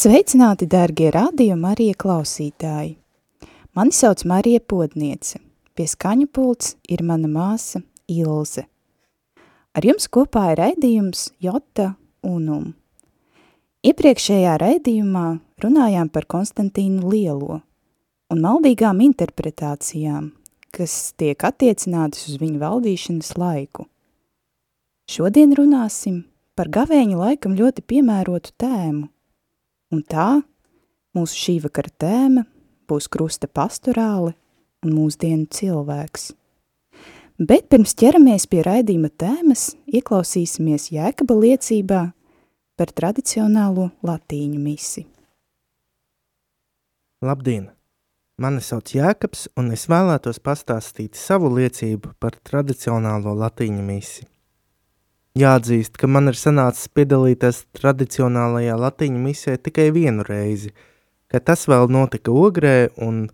Sveicināti, dārgie radio Marija klausītāji! Mani sauc Marija Podniece. Pie skaņu pults ir mana māsa Ilze. Ar jums kopā ir raidījums Jota Unum. Iepriekšējā raidījumā runājām par Konstantīnu Lielo un maldīgām interpretācijām, kas tiek attiecinātas uz viņu valdīšanas laiku. Šodien runāsim par gavēņa laikam ļoti piemērotu tēmu – Un tā mūsu šī vakara tēma būs krusta pastorāli un mūsdienu cilvēks. Bet pirms ķeramies pie raidījuma tēmas, ieklausīsimies Jēkaba liecībā par tradicionālo latīņu misi. Labdien! Mani sauc Jēkabs, un es vēlētos pastāstīt savu liecību par tradicionālo latīņu misi. Jāatzīst, ka man ir sanācis piedalīties tradicionālajā latīņu misē tikai vienu reizi, ka tas vēl notika ogrē, un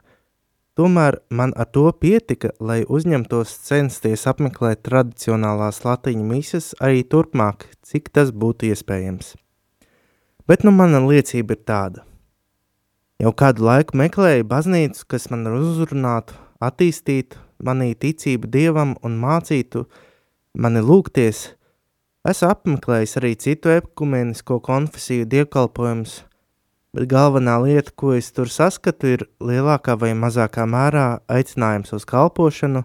tomēr man ar to pietika, lai uzņemtos censties apmeklēt tradicionālās latīņu mises arī turpmāk, cik tas būtu iespējams. Bet nu mana liecība ir tāda. Jau kādu laiku meklēju baznīcu, kas man uzrunātu, attīstītu manī ticību Dievam un mācītu mani lūgties – Esmu apmeklējis arī citu ekumenisko konfesiju dievkalpojumus, bet galvenā lieta, ko es tur saskatu, ir lielākā vai mazākā mērā aicinājums uz kalpošanu,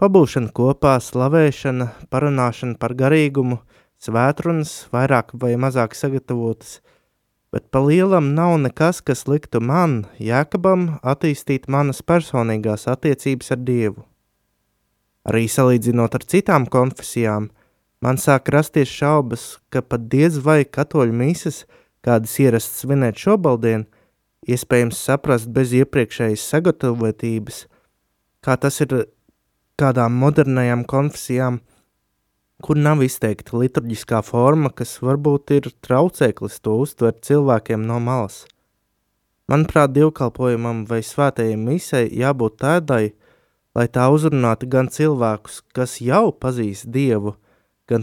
pabūšana kopā, slavēšana, parunāšana par garīgumu, svētrunas, vairāk vai mazāk sagatavotas, bet pa lielam nav nekas, kas liktu man, Jēkabam, attīstīt manas personīgās attiecības ar Dievu. Arī salīdzinot ar citām konfesijām – Man sāk rasties šaubas, ka pat diez vai katoļu mīsas, kādas ierastas svinēt šobaldien, iespējams saprast bez iepriekšējas sagatavotības, kā tas ir kādām modernajām konfesijām, kur nav izteikta liturģiskā forma, kas varbūt ir traucēklis to uztvert cilvēkiem no malas. Manuprāt, dievkalpojumam vai svētajai misai jābūt tādai, lai tā uzrunātu gan cilvēkus, kas jau pazīst Dievu, gan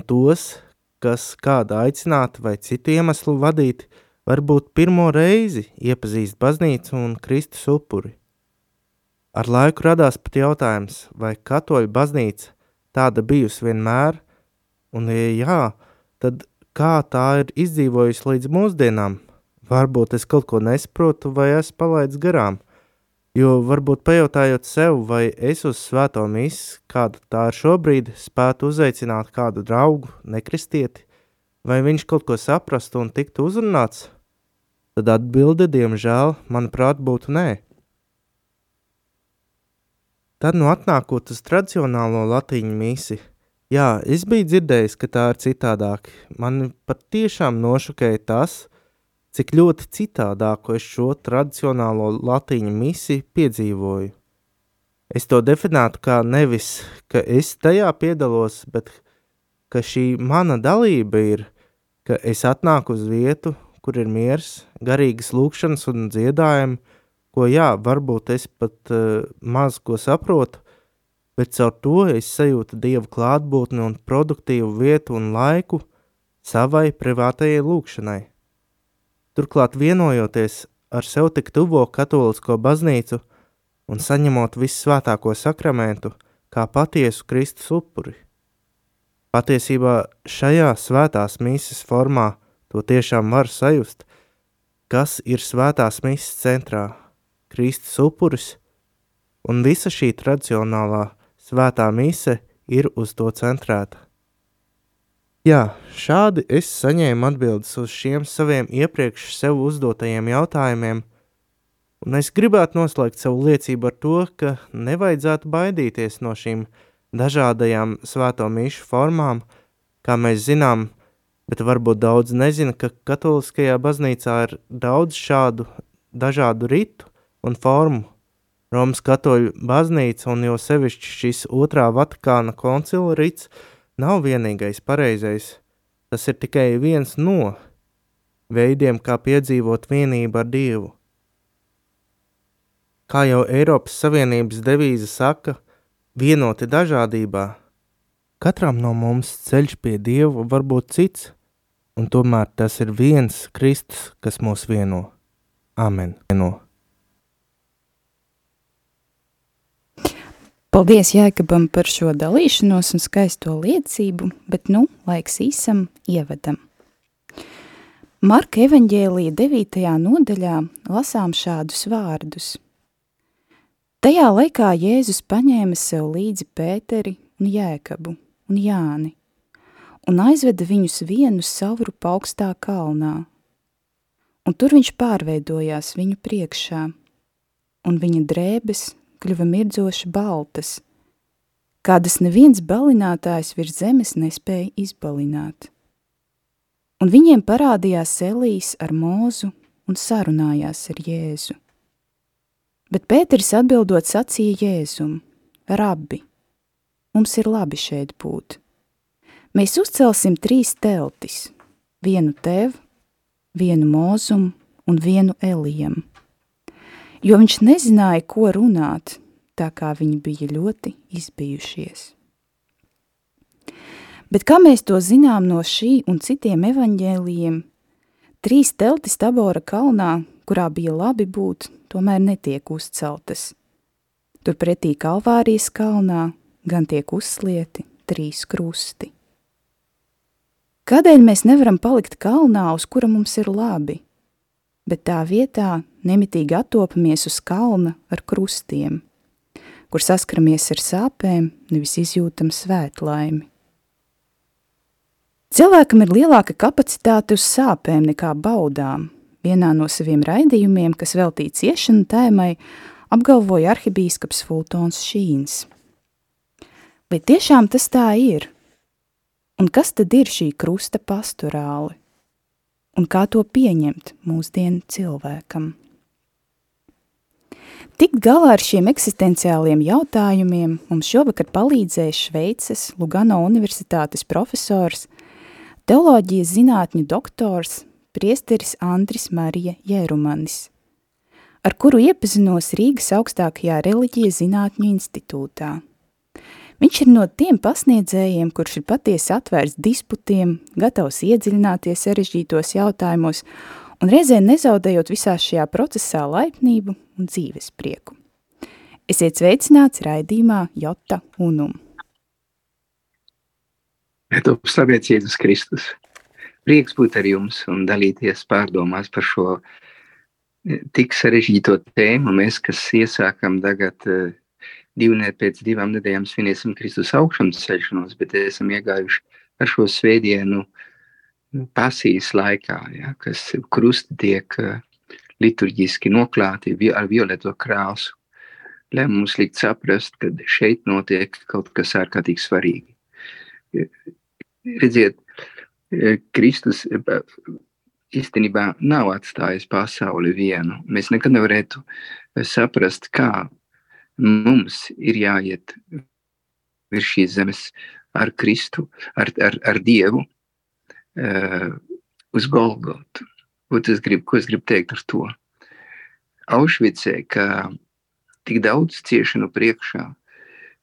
tos, kas kāda aicināta vai citu iemeslu vadīti, varbūt pirmo reizi iepazīst baznīcu un Kristus upuri. Ar laiku radās pat jautājums, vai katoļu baznīca tāda bijusi vienmēr, un ja jā, tad kā tā ir izdzīvojusi līdz mūsdienām? Varbūt es kaut ko nesaprotu vai esmu palaidis garām. Jo varbūt pajautājot sev, vai es uz svēto misi, kāda tā ir šobrīd, spētu uzaicināt kādu draugu, nekristieti, vai viņš kaut ko saprastu un tiktu uzrunāts, tad atbilde, diemžēl, manuprāt, būtu nē. Tad, nu atnākot uz tradicionālo latīņu misi, jā, es biju dzirdējis, ka tā ir citādāk. Man pat tiešām nošokēja tas, ka cik ļoti citādāku es šo tradicionālo latīņu misiju piedzīvoju. Es to definētu kā nevis, ka es tajā piedalos, bet ka šī mana dalība ir, ka es atnāku uz vietu, kur ir miers, garīgas lūkšanas un dziedājumi, ko jā, varbūt es pat uh, maz ko saprotu, bet caur to es sajūtu Dieva klātbūtni un produktīvu vietu un laiku savai privātajai lūkšanai. Turklāt vienojoties ar sev tik tuvo katolisko baznīcu un saņemot vissvētāko sakramentu kā patiesu Kristus upuri. Patiesībā šajā svētās mīsas formā to tiešām var sajust, kas ir svētās mīsas centrā – Kristus upuris, un visa šī tradicionālā svētā mise ir uz to centrēta. Jā, šādi es saņēmu atbildes uz šiem saviem iepriekš sev uzdotajiem jautājumiem, un es gribētu noslēgt savu liecību ar to, ka nevajadzētu baidīties no šīm dažādajām svēto mīšu formām, kā mēs zinām, bet varbūt daudz nezina, ka katoliskajā baznīcā ir daudz šādu dažādu ritu un formu. Romas katoļu baznīca un jo sevišķi šis otrā Vatikāna koncila rits nav vienīgais pareizais. Tas ir tikai viens no veidiem, kā piedzīvot vienību ar Dievu. Kā jau Eiropas Savienības devīze saka, vienoti dažādībā. Katram no mums ceļš pie Dieva var būt cits, un tomēr tas ir viens Kristus, kas mūs vieno. Amen. Vieno. Paldies Jēkabam par šo dalīšanos un skaisto liecību, bet nu laiks īsam ievadam. Marka evaņģēlija 9. nodaļā lasām šādus vārdus. Tajā laikā Jēzus paņēma sev līdzi Pēteri un Jēkabu un Jāni un aizveda viņus vienu savru paukstā kalnā. Un tur viņš pārveidojās viņu priekšā, un viņa drēbes kļuva mirdzoši baltas, kādas neviens balinātājs virs zemes nespēja izbalināt. Un viņiem parādījās Elīs ar mūzu un sarunājās ar Jēzu. Bet Pēters atbildot sacīja Jēzum, Rabbi, mums ir labi šeit būt. Mēs uzcelsim trīs teltis, vienu tev, vienu mūzumu un vienu Elijam jo viņš nezināja, ko runāt, tā kā viņi bija ļoti izbijušies. Bet kā mēs to zinām no šī un citiem evaņģēlijiem, trīs teltis Tabora kalnā, kurā bija labi būt, tomēr netiek uzceltas. Turpretī Kalvārijas kalnā gan tiek uzslieti trīs krusti. Kādēļ mēs nevaram palikt kalnā, uz kura mums ir labi, bet tā vietā nemitīgi attopamies uz kalna ar krustiem, kur saskaramies ar sāpēm, nevis izjūtam svētlaimi. Cilvēkam ir lielāka kapacitāte uz sāpēm nekā baudām. Vienā no saviem raidījumiem, kas veltīts ciešanu tēmai, apgalvoja arhibīskaps Fultons Šīns. Vai tiešām tas tā ir? Un kas tad ir šī krusta pastorāli? Un kā to pieņemt mūsdienu cilvēkam? Tikt galā ar šiem eksistenciāliem jautājumiem mums šovakar palīdzēs Šveices Lugano universitātes profesors, teoloģijas zinātņu doktors, priesteris Andris Marija Jērumanis, ar kuru iepazinos Rīgas augstākajā reliģijas zinātņu institūtā. Viņš ir no tiem pasniedzējiem, kurš ir patiesi atvērts disputiem, gatavs iedziļināties sarežģītos jautājumos un reizē nezaudējot visā šajā procesā laipnību un dzīves prieku. Esiet sveicināts raidījumā Jota Unum. Top slavēts Jēzus Kristus. Prieks būt ar jums un dalīties pārdomās par šo e, tik sarežģīto tēmu. Mēs, kas iesākam tagad e, divnē pēc divām nedēļām svinēsim Kristus augšanas ceļšanos, bet esam iegājuši ar šo svētdienu uh, pasijas laikā, ja, kas krusti tiek uh, liturģiski noklāti ar violeto krāsu, lai mums likt saprast, ka šeit notiek kaut kas ārkārtīgi svarīgi. Redziet, e, Kristus īstenībā nav atstājis pasauli vienu. Mēs nekad nevarētu saprast, kā mums ir jāiet virs šīs zemes ar Kristu, ar, ar, ar Dievu, uh, uz Golgotu. Es gribu, ko es gribu teikt ar to? Aušvicē, ka tik daudz ciešanu priekšā,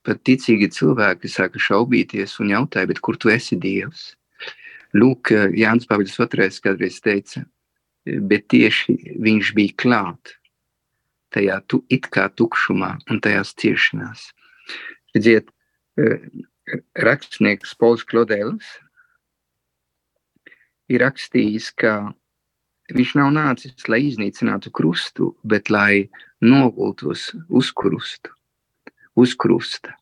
pat ticīgi cilvēki sāka šaubīties un jautāja, kur tu esi Dievs? Lūk, Jānis Pāvils II kādreiz teica, bet tieši viņš bija klāt tajā tu, it kā tukšumā un tajās ciešanās. Redziet, rakstnieks Pols Klodēls ir rakstījis, ka viņš nav nācis, lai iznīcinātu krustu, bet lai nogultos uz krustu, uz krusta.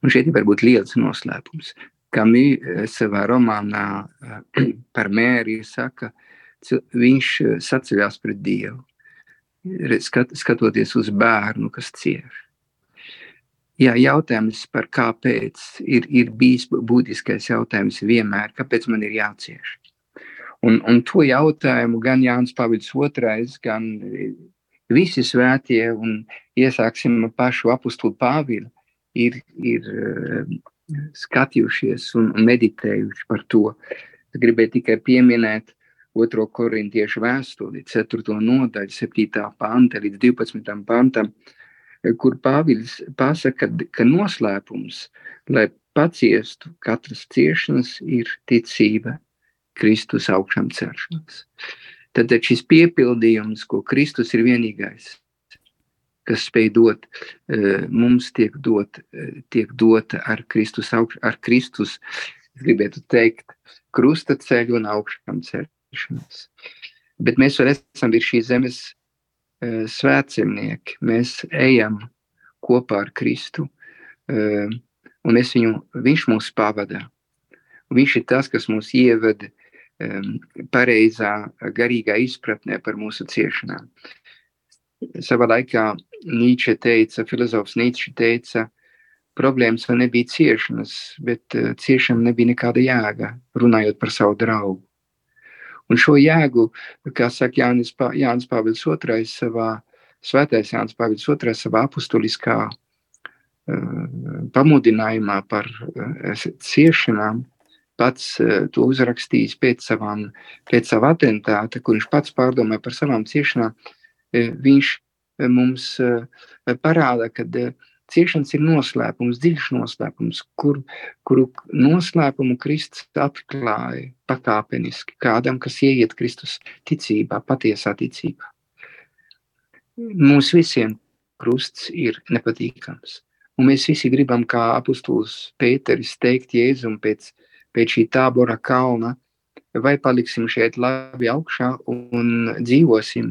Un šeit var būt liels noslēpums. Kamī eh, savā romānā eh, par mēriju saka, viņš eh, saceļās pret Dievu, skat, skatoties uz bērnu, kas cieš. Jā, jautājums par kāpēc ir, ir bijis būtiskais jautājums vienmēr, kāpēc man ir jācieš. Un, un to jautājumu gan Jānis Pāvils II, gan visi svētie, un iesāksim pašu apustulu Pāvilu, ir, ir eh, skatījušies un meditējuši par to. Es gribēju tikai pieminēt otro korintiešu vēstuli, 4. nodaļu, 7. panta līdz 12. pantam, kur Pāvils pasaka, ka noslēpums, lai paciestu katras ciešanas, ir ticība Kristus augšām celšanas. Tad šis piepildījums, ko Kristus ir vienīgais, kas spēj dot, eh, mums tiek, dot, eh, tiek dota ar Kristus, augš, ar Kristus, gribētu teikt, krusta ceļu un augšām celšanas. Bet mēs vēl esam virs šīs zemes uh, svētcemnieki. Mēs ejam kopā ar Kristu, un viņu, viņš mūs pavada. Viņš ir tas, kas mūs ievada pareizā, garīgā izpratnē par mūsu ciešanām. Savā laikā Nīče teica, filozofs Nīče teica, problēmas vēl nebija ciešanas, bet uh, ciešana nebija nekāda jēga, runājot par savu draugu. Un šo jēgu, kā saka Jānis, Pā, Jānis Pāvils II savā, svētais Jānis Pāvils II savā apustuliskā uh, pamudinājumā par uh, ciešanām, pats uh, to uzrakstījis pēc, savām, pēc sava atentāta, kur viņš pats pārdomāja par savām ciešanām, uh, viņš mums eh, parāda, ka eh, ciešanas ir noslēpums, dziļš noslēpums, kur, kuru noslēpumu Kristus atklāja pakāpeniski kādam, kas ieiet Kristus ticībā, patiesā ticībā. Mums visiem krusts ir nepatīkams. Un mēs visi gribam, kā apustulis Pēteris, teikt Jēzum pēc, pēc šī tābora kalna, vai paliksim šeit labi augšā un dzīvosim,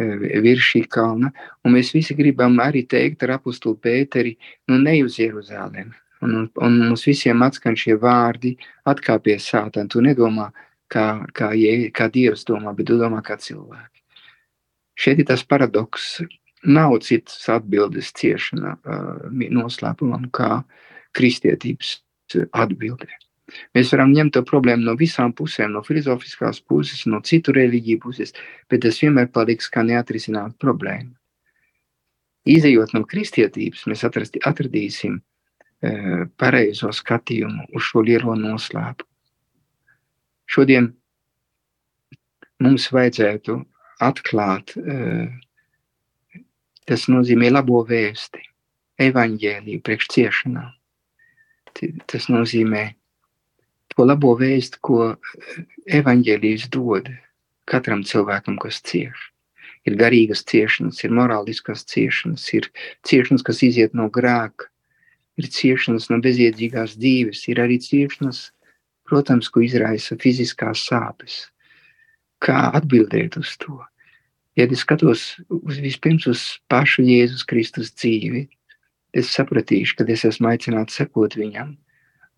virs šī kalna. Un mēs visi gribam arī teikt ar apustulu Pēteri, nu ne uz Jeruzālēm. Un, un, un mums visiem atskan šie vārdi, atkāpies sātā. Tu nedomā, kā, kā, kā Dievs domā, bet tu domā kā cilvēki. Šeit ir tas paradoks. Nav citas atbildes ciešanā, noslēpumam, kā kristietības atbildē. Mēs varam ņemt to problēmu no visām pusēm, no filozofiskās puses, no citu reliģiju puses, bet tas vienmēr paliks kā neatrisināta problēma. Izejot no kristietības, mēs atrasti, atradīsim e, pareizo skatījumu uz šo lielo noslēpu. Šodien mums vajadzētu atklāt, e, tas nozīmē labo vēsti, evaņģēliju priekš ciešanām. Tas nozīmē to labo vēstu, ko eh, evaņģēlijas dod katram cilvēkam, kas cieš. Ir garīgas ciešanas, ir morāliskas ciešanas, ir ciešanas, kas iziet no grēka, ir ciešanas no bezjēdzīgās dzīves, ir arī ciešanas, protams, ko izraisa fiziskās sāpes. Kā atbildēt uz to? Ja es skatos uz, vispirms uz pašu Jēzus Kristus dzīvi, es sapratīšu, ka es esmu aicināts sekot viņam,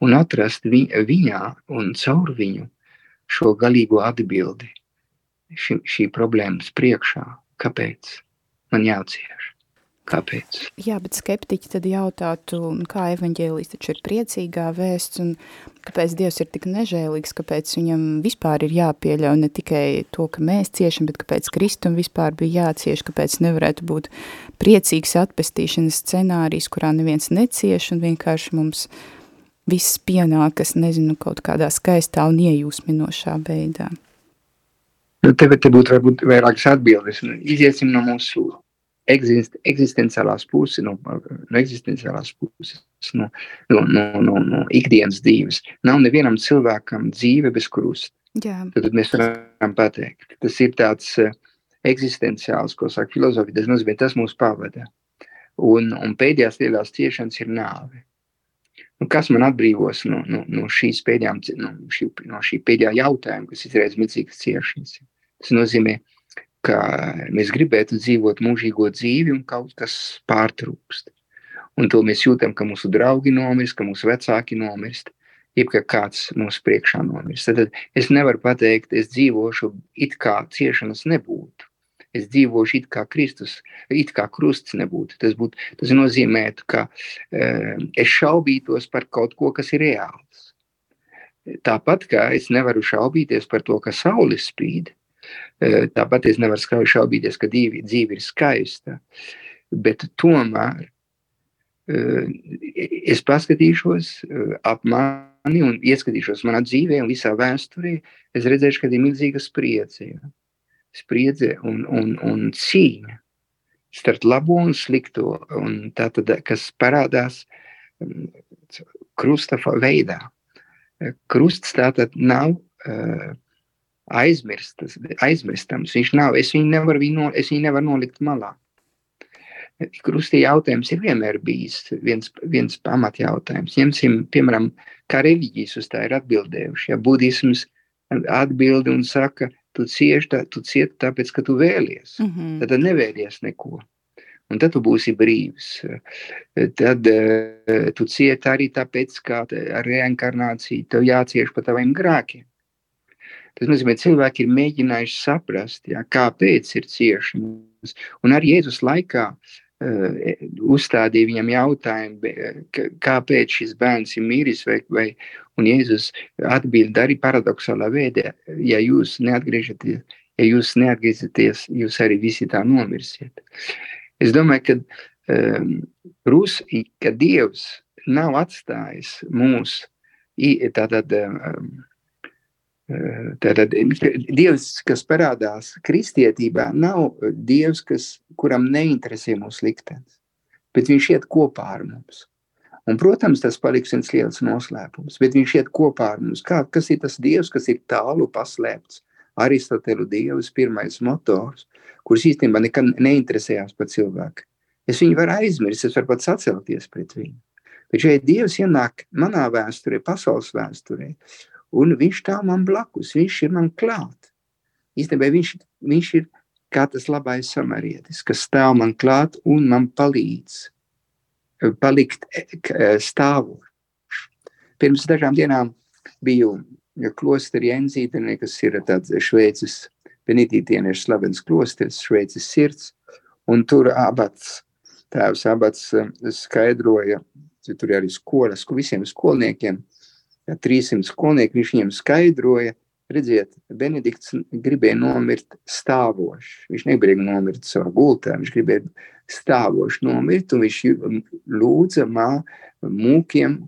un atrast vi, viņā un caur viņu šo galīgo atbildi ši, šī problēmas priekšā. Kāpēc man jācieš? Kāpēc? Jā, bet skeptiķi tad jautātu, kā evaņģēlijas taču ir priecīgā vēsts, un kāpēc Dievs ir tik nežēlīgs, kāpēc viņam vispār ir jāpieļauj ne tikai to, ka mēs ciešam, bet kāpēc Kristum vispār bija jācieš, kāpēc nevarētu būt priecīgs atpestīšanas scenārijs, kurā neviens necieš, un vienkārši mums uh, viss pienākas, nezinu, kaut kādā skaistā un iejūsminošā veidā? Nu, tev te būtu varbūt vairākas atbildes. Nu, iziesim no mūsu eksist, eksistenciālās puses, no, no eksistenciālās puses, no, no, no, no, no ikdienas dzīves. Nav nevienam cilvēkam dzīve bez krusta. Jā. Tad mēs varam pateikt, tas ir tāds uh, eksistenciāls, ko saka filozofija, tas nozīmē, tas mūs pavada. Un, un pēdējās lielās ciešanas ir nāve. Un kas man atbrīvos no, no, no, pēdējām, no, šī, no šī pēdējā jautājuma, kas izraisa milzīgas ciešanas? Tas nozīmē, ka mēs gribētu dzīvot mūžīgo dzīvi un kaut kas pārtrūkst. Un to mēs jūtam, ka mūsu draugi nomirst, ka mūsu vecāki nomirst, jeb ka kāds mūsu priekšā nomirst. Tad es nevaru pateikt, es dzīvošu it kā ciešanas nebūtu. Es dzīvošu it kā Kristus, it kā krusts nebūtu. Tas, būtu, tas nozīmētu, ka uh, es šaubītos par kaut ko, kas ir reāls. Tāpat kā es nevaru šaubīties par to, ka saule spīd, uh, tāpat es nevaru šaubīties, ka dzīve, dzīve ir skaista. Bet tomēr uh, es paskatīšos uh, ap mani un ieskatīšos manā dzīvē un visā vēsturē. Es redzēšu, ka ir milzīga spriedze. Ja? Spriedze un, un, un cīņa starp labo un slikto, un tātad, kas parādās mm, krusta veidā. Krusts tātad nav uh, aizmirstas, aizmirstams. Viņš nav, es viņu nevaru, viņu no, es viņu nevaru nolikt malā. Krustī jautājums ir vienmēr bijis viens, viens pamatjautājums. Ņemsim, piemēram, kā reliģijas uz tā ir atbildējuši. Ja budisms atbildi un saka, tu cieši, tā, tu cieti tāpēc, ka tu vēlies. Mm -hmm. Tad, nevēlies neko. Un tad tu būsi brīvs. Tad uh, tu cieti arī tāpēc, ka ar reinkarnāciju tev jācieš par taviem grēkiem. Tas nozīmē, ka cilvēki ir mēģinājuši saprast, ja, kāpēc ir ciešanas. Un arī Jēzus laikā uh, uzstādīja viņam jautājumu, kāpēc šis bērns ir miris, vai, vai, un Jēzus atbild arī paradoxālā veidā, ja jūs neatgriežaties, ja jūs neatgriezīsieties, jūs arī visi tā nomirsiet. Es domāju, ka, um, Rus, ka Dievs nav atstājis mūs tātad um, Tātad Dievs, kas parādās kristietībā, nav Dievs, kas, kuram neinteresē mūsu liktenis, bet viņš iet kopā ar mums. Un, protams, tas paliks viens liels noslēpums, bet viņš iet kopā ar mums. Kā, kas ir tas Dievs, kas ir tālu paslēpts? Aristotelu Dievs, pirmais motors, kurš īstenībā nekad neinteresējās par cilvēku. Es viņu varu aizmirst, es varu pat sacelties pret viņu. Bet šeit Dievs ienāk manā vēsturē, pasaules vēsturē, un viņš tā man blakus, viņš ir man klāt. Īstenībā viņš, viņš ir kā tas labais samarietis, kas stāv man klāt un man palīdz palikt eh, stāvot. Pirms dažām dienām biju klosterī Enzītenē, kas ir tāds šveicis benedītieniešu slavens klosters, šveicis sirds, un tur abats, tēvs abats eh, skaidroja, tur arī skolas, visiem skolniekiem, ja 300 skolnieki, viņš viņiem skaidroja, redziet, Benedikts gribēja nomirt stāvoši. Viņš negribēja nomirt savā gultā, viņš gribēja stāvoši nomirt, un viņš lūdza mā, mūkiem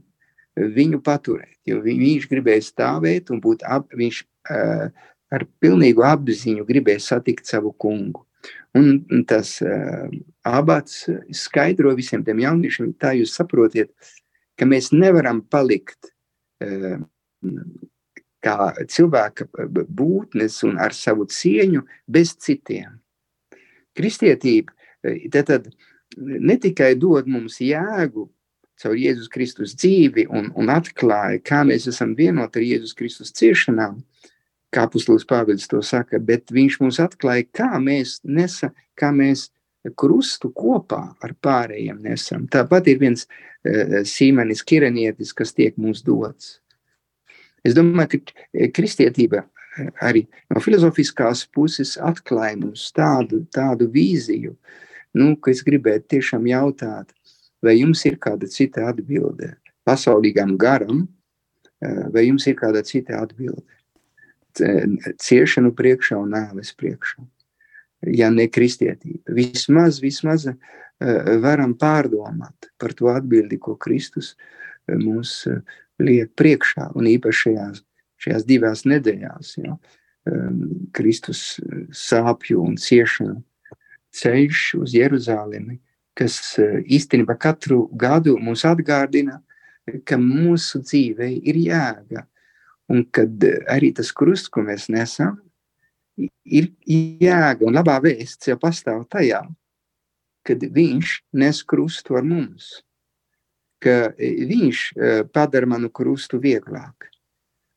viņu paturēt, jo viņš gribēja stāvēt un būt ap, viņš uh, ar pilnīgu apziņu gribēja satikt savu kungu. Un tas uh, abats skaidro visiem tiem jauniešiem, tā jūs saprotiet, ka mēs nevaram palikt kā cilvēka būtnes un ar savu cieņu bez citiem. Kristietība tad, tad ne tikai dod mums jēgu caur Jēzus Kristus dzīvi un, un atklāja, kā mēs esam vienoti ar Jēzus Kristus ciešanām, kā Apostols Pāvils to saka, bet viņš mums atklāja, kā mēs nesam, kā mēs krustu kopā ar pārējiem nesam. Tāpat ir viens uh, sīmenis kirenietis, kas tiek mums dots. Es domāju, ka eh, kristietība arī no filozofiskās puses atklāja mums tādu, tādu vīziju, nu, es gribētu tiešām jautāt, vai jums ir kāda cita atbilde? Pasaulīgam garam, vai jums ir kāda cita atbilde? Ciešanu priekšā un nāves priekšā. Ja ne kristietība. Vismaz, vismaz uh, varam pārdomāt par to atbildi, ko Kristus uh, mums liek priekšā, un īpaši šajās, šajās divās nedēļās, um, Kristus sāpju un ciešanu ceļš uz Jeruzālemi, kas īstenībā katru gadu mums atgādina, ka mūsu dzīvē ir jēga, un kad arī tas krusts, ko mēs nesam, ir jēga un labā vēsts jau pastāv tajā, kad viņš nes krustu ar mums, ka viņš padara manu krustu vieglāk,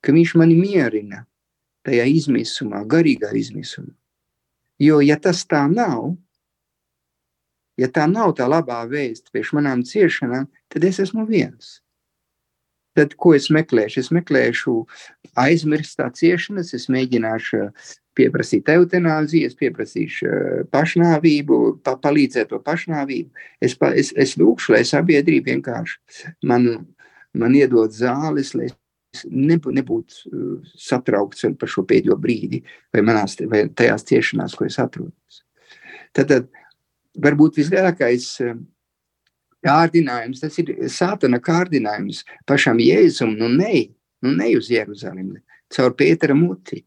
ka viņš mani mierina tajā izmisumā, garīgā izmisumā. Jo, ja tas tā nav, ja tā nav tā labā vēsts priekš manām ciešanām, tad es esmu viens. tad ko es meklēšu? Es meklēšu aizmirstā ciešanas, es mēģināšu pieprasīt eutanāziju, es pieprasīšu eh, pašnāvību, pa, palīdzēt to pašnāvību. Es, pa, es, es lūkšu, lai sabiedrība vienkārši man, man iedod zāles, lai es nebūtu, nebūtu eh, satraukts par šo pēdējo brīdi vai, manās, vai tajās ciešanās, ko es atrodos. Tad, tad varbūt vislielākais eh, kārdinājums, tas ir sātana kārdinājums pašam Jēzum, nu ne, nu ne uz Jeruzalemi, caur Pētera muti.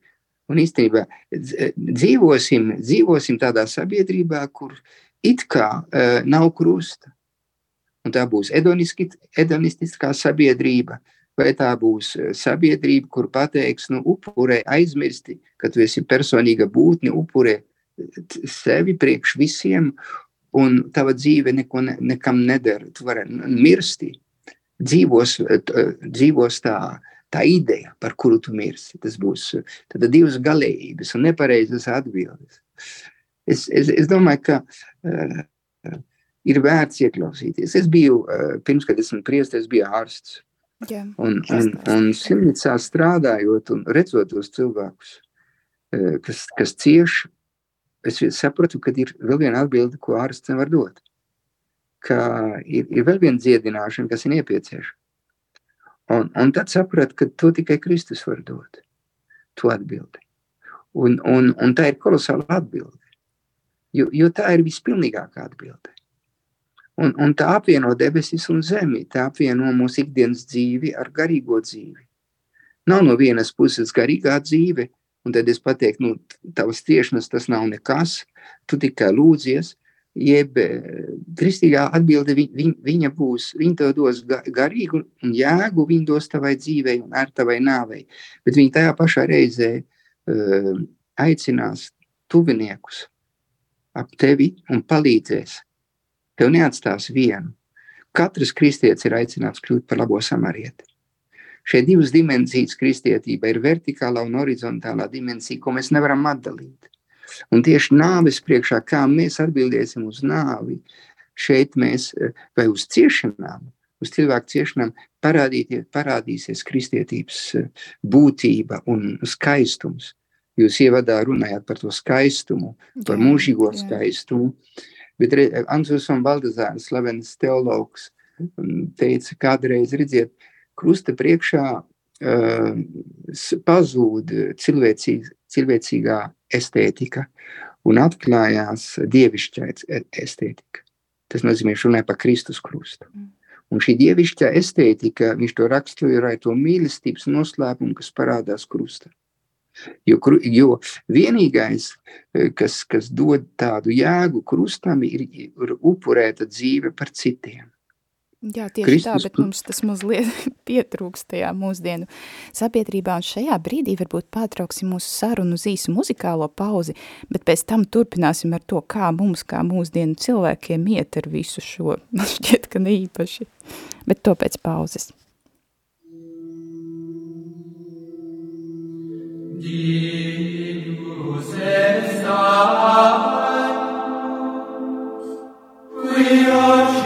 Un īstenībā dzīvosim, dzīvosim tādā sabiedrībā, kur it kā uh, nav krusta. Un tā būs edonistiskā sabiedrība, vai tā būs sabiedrība, kur pateiks, nu, upurē aizmirsti, ka tu esi personīga būtne, upurē sevi priekš visiem un tava dzīve neko, ne, nekam nedara. Tu vari mirsti. Dzīvos, dzīvos tā, tā ideja, par kuru tu mirsti. Tas būs tad divas galējības un nepareizas atbildes. Es, es, es domāju, ka uh, ir vērts ieklausīties. Es biju, uh, pirms, kad esmu priestis, biju ārsts. Jā, un, un, un simtnicā strādājot un redzot tos cilvēkus, uh, kas, kas cieši es sapratu, ka ir vēl viena atbilde, ko ārsts nevar dot. Ka ir, ir vēl viena dziedināšana, kas ir nepieciešama. Un, un tad sapratu, ka to tikai Kristus var dot. To atbildi. Un, un, un tā ir kolosāla atbilde. Jo, jo tā ir vispilnīgākā atbilde. Un, un tā apvieno debesis un zemi, tā apvieno mūsu ikdienas dzīvi ar garīgo dzīvi. Nav no vienas puses garīgā dzīve, Un tad es pateiktu, nu, tavas ciešanas tas nav nekas, tu tikai lūdzies. Jeb eh, kristīgā atbilde viņ, viņa būs, viņa tev dos garīgu un jēgu, viņa dos tavai dzīvei un ar tavai nāvei. Bet viņa tajā pašā reizē uh, aicinās tuviniekus ap tevi un palīdzēs. Tev neatstās vienu. Katrs kristietis ir aicināts kļūt par labo samarieti. Šeit divas dimensijas kristietība ir vertikālā un horizontālā dimensija, ko mēs nevaram atdalīt. Un tieši nāves priekšā, kā mēs atbildēsim uz nāvi, šeit mēs, vai uz ciešanām, uz cilvēku ciešanām, parādīsies kristietības būtība un skaistums. Jūs ievadā runājāt par to skaistumu, par mūžīgo skaistumu. Bet Ansūs un Baldazārs, slavens teologs, teica kādreiz, redziet, krusta priekšā uh, pazūd cilvēcīga, cilvēcīgā estētika un atklājās dievišķā estētika. Tas nozīmē, ka runāja par Kristus krustu. Mm. Un šī dievišķā estētika, viņš to raksturoja ar to mīlestības noslēpumu, kas parādās krustā. Jo, jo vienīgais, kas, kas dod tādu jēgu krustam, ir, ir upurēta dzīve par citiem. Jā, tieši Kristus... tā, bet mums tas mazliet pietrūkst tajā mūsdienu sabiedrībā, un šajā brīdī varbūt pārtrauksim mūsu sarunu uz īsu muzikālo pauzi, bet pēc tam turpināsim ar to, kā mums, kā mūsdienu cilvēkiem iet ar visu šo, man šķiet, ka ne īpaši, bet to pēc pauzes. Divus es we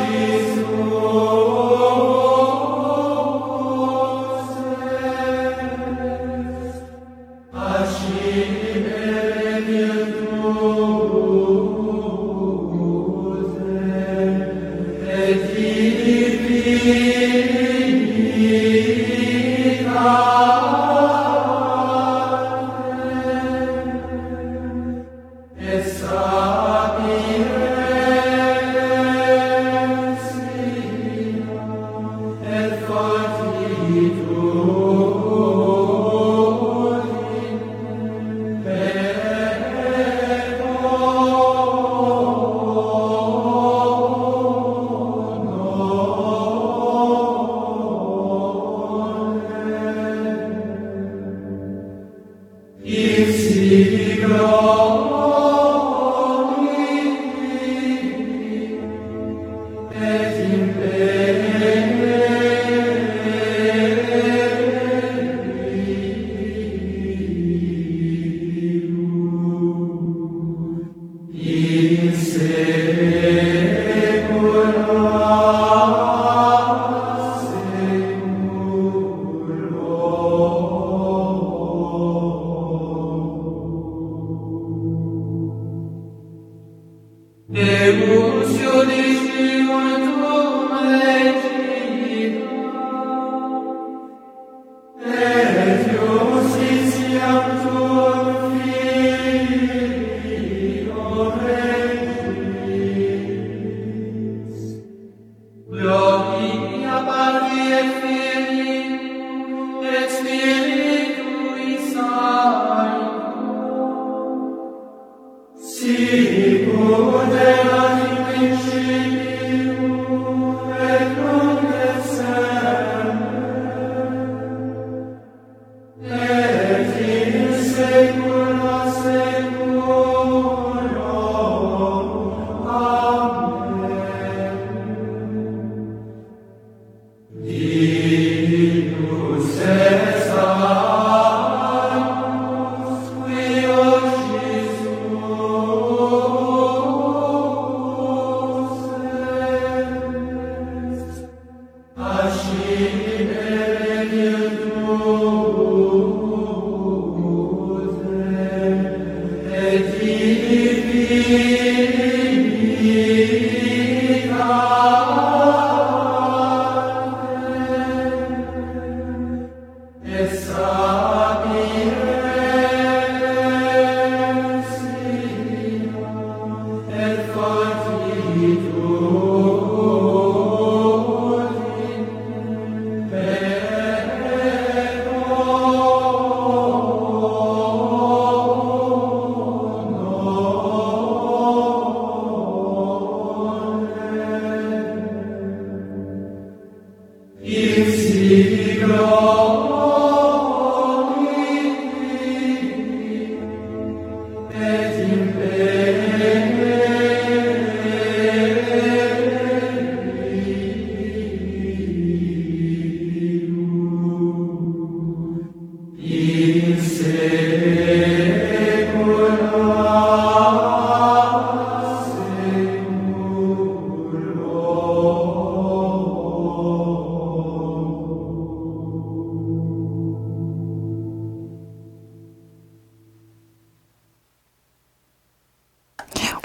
Amen.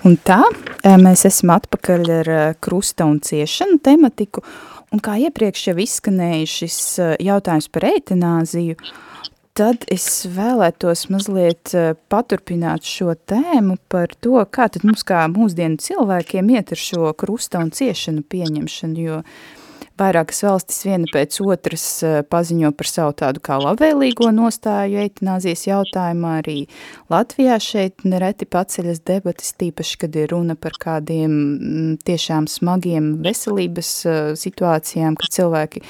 Un tā, mēs esam atpakaļ ar krusta un ciešanu tematiku, un kā iepriekš jau izskanēja šis jautājums par eitanāziju, tad es vēlētos mazliet paturpināt šo tēmu par to, kā tad mums kā mūsdienu cilvēkiem iet ar šo krusta un ciešanu pieņemšanu, jo uh, Vairākas valstis viena pēc otras eh, paziņo par savu tādu kā labvēlīgo nostāju eitanāzijas jautājumā. Arī Latvijā šeit nereti paceļas debatas, tīpaši, kad ir runa par kādiem mm, tiešām smagiem veselības eh, situācijām, kad cilvēki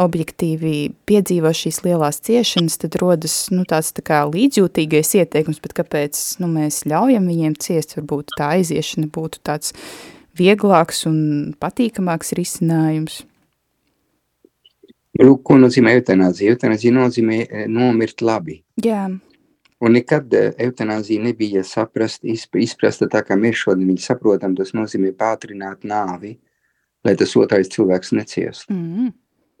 objektīvi piedzīvo šīs lielās ciešanas, tad rodas nu, tāds tā kā līdzjūtīgais ieteikums, bet kāpēc nu, mēs ļaujam viņiem ciest, varbūt tā aiziešana būtu tāds vieglāks un patīkamāks risinājums. Lūk, ko nozīmē eutanāzija. Eutanāzija nozīmē eh, nomirt labi. Jā. Un nekad eh, eutanāzija nebija saprast, izprasta tā, kā mēs šodien viņu saprotam. Tas nozīmē pātrināt nāvi, lai tas otrais cilvēks neciestu. Mm.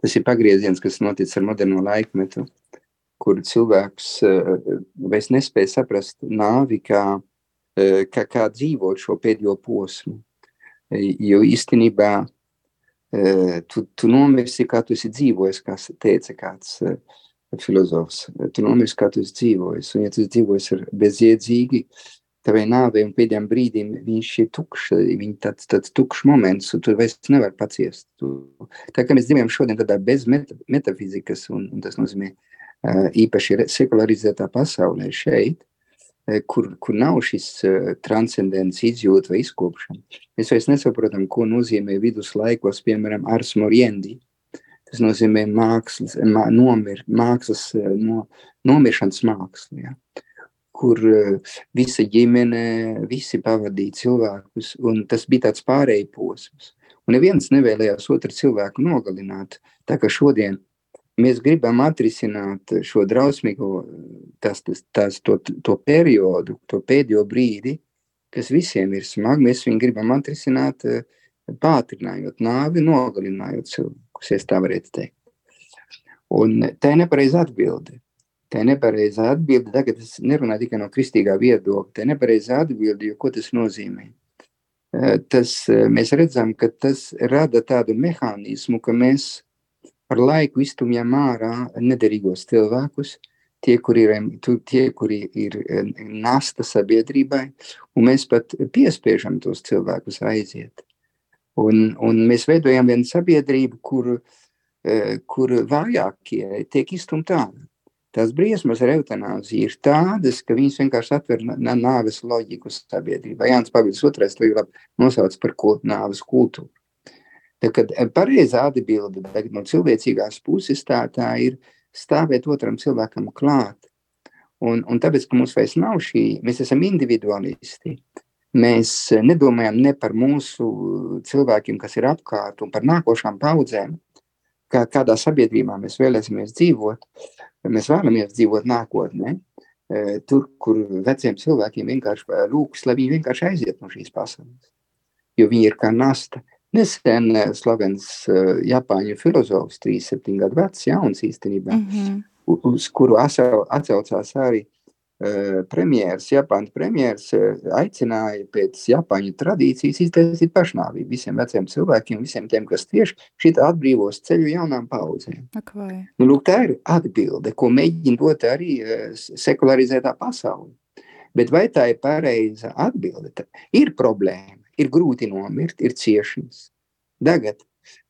Tas ir pagrieziens, kas notic ar moderno laikmetu, kur cilvēks uh, vairs nespēja saprast nāvi, kā, kā, kā dzīvot šo pēdējo posmu. Jo īstenībā tu, tu nomirsi, kā tu esi dzīvojis, kā teica kāds filozofs. Tu nomirsi, kā tu esi dzīvojis. Un ja tu dzīvojis ar bezjēdzīgi, tavai nāvei un pēdējiem brīdim viņš ir tukšs, viņa tāds, tāds tukšs moments, un tu vairs nevar paciest. Tu, tā kā mēs dzīvojam šodien tādā bez meta, metafizikas, un, un tas nozīmē īpaši sekularizētā pasaulē šeit, Eh, kur, kur nav šis uh, transcendents izjūta vai izkopšana. Mēs vairs nesaprotam, ko nozīmē viduslaikos, piemēram, ars moriendi. Tas nozīmē mākslas, mā, nomir, mākslas, eh, no, nomiršanas māksla, ja? kur visa ģimene, visi pavadīja cilvēkus, un tas bija tāds pārēj posms. Un neviens nevēlējās otru cilvēku nogalināt, tā kā šodien mēs gribam atrisināt šo drausmīgo tas, tas, tas, to, to periodu, to pēdējo brīdi, kas visiem ir smagi. Mēs viņu gribam atrisināt, eh, pātrinājot nāvi, nogalinājot cilvēkus, ja tā varētu teikt. Un tā ir nepareiza atbilde. Tā ir nepareiza atbilde. Tagad es nerunāju tikai no kristīgā viedokļa. Tā ir nepareiza atbilde, jo ko tas nozīmē? Eh, tas, eh, mēs redzam, ka tas rada tādu mehānismu, ka mēs ar laiku iztumjam ārā nederīgos cilvēkus, tie, kuri ir, tie, kuri ir e, nasta sabiedrībai, un mēs pat piespiežam tos cilvēkus aiziet. Un, un mēs veidojam vienu sabiedrību, kur, e, kur vājākie tiek iztumti ārā. Tās briesmas ar eutanāziju ir tādas, ka viņas vienkārši atver nāves loģiku sabiedrībā. Jānis Pavils II to nosauc par nāves kultūru. Kad eh, pareizā atbilde no cilvēcīgās puses tā, tā ir stāvēt otram cilvēkam klāt. Un, un tāpēc, ka mums vairs nav šī, mēs esam individualisti. Mēs eh, nedomājam ne par mūsu cilvēkiem, kas ir apkārt, un par nākošām paudzēm, kā, kādā sabiedrībā mēs vēlēsimies dzīvot. Mēs vēlamies dzīvot nākotnē, eh, tur, kur veciem cilvēkiem vienkārši lūks, lai viņi vienkārši aiziet no šīs pasaules. Jo viņi ir kā nasta. Nesen eh, slavens uh, Japāņu filozofs, 37 gadu vecs, jauns īstenībā, mm -hmm. uz kuru atcaucās arī uh, premjeras, Japāņu premjeras, uh, aicināja pēc Japāņu tradīcijas iztaisīt pašnāvību visiem veciem cilvēkiem, visiem tiem, kas tieši šitā atbrīvos ceļu jaunām paudzēm. Okay. Nu, lūk, tā ir atbilde, ko mēģina dot arī uh, sekularizētā pasaule. Bet vai tā ir pareiza atbilde? Tā ir problēma ir grūti nomirt, ir ciešanas. Tagad,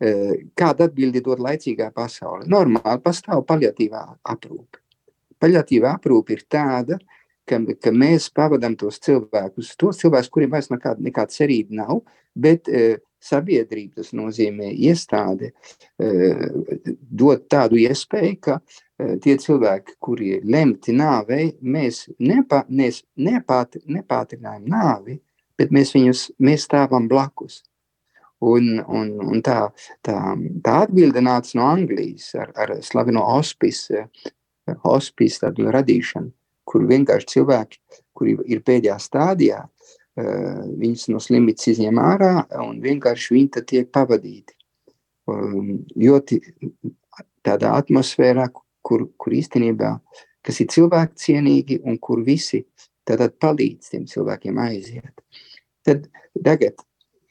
eh, kāda atbildi dod laicīgā pasaule? Normāli pastāv paliatīvā aprūpe. Paliatīvā aprūpe ir tāda, ka, ka mēs pavadām tos cilvēkus, tos cilvēkus, kuriem vairs nekāda, nekāda cerība nav, bet e, sabiedrība, tas nozīmē iestāde, e, dod tādu iespēju, ka e, tie cilvēki, kuri lemti nāvei, mēs nepa, nepāt, nepātrinājam nāvi, bet mēs viņus mēs stāvam blakus. Un, un, un tā, tā, tā atbilde nāca no Anglijas ar, ar slaveno hospice, hospice tādu radīšanu, kur vienkārši cilvēki, kuri ir pēdējā stādijā, eh, viņus no slimnīcas izņem ārā un vienkārši viņi tad tiek pavadīti. Ļoti tādā atmosfērā, kur, kur īstenībā, kas ir cilvēku cienīgi un kur visi tātad palīdz tiem cilvēkiem aiziet. Tad tagad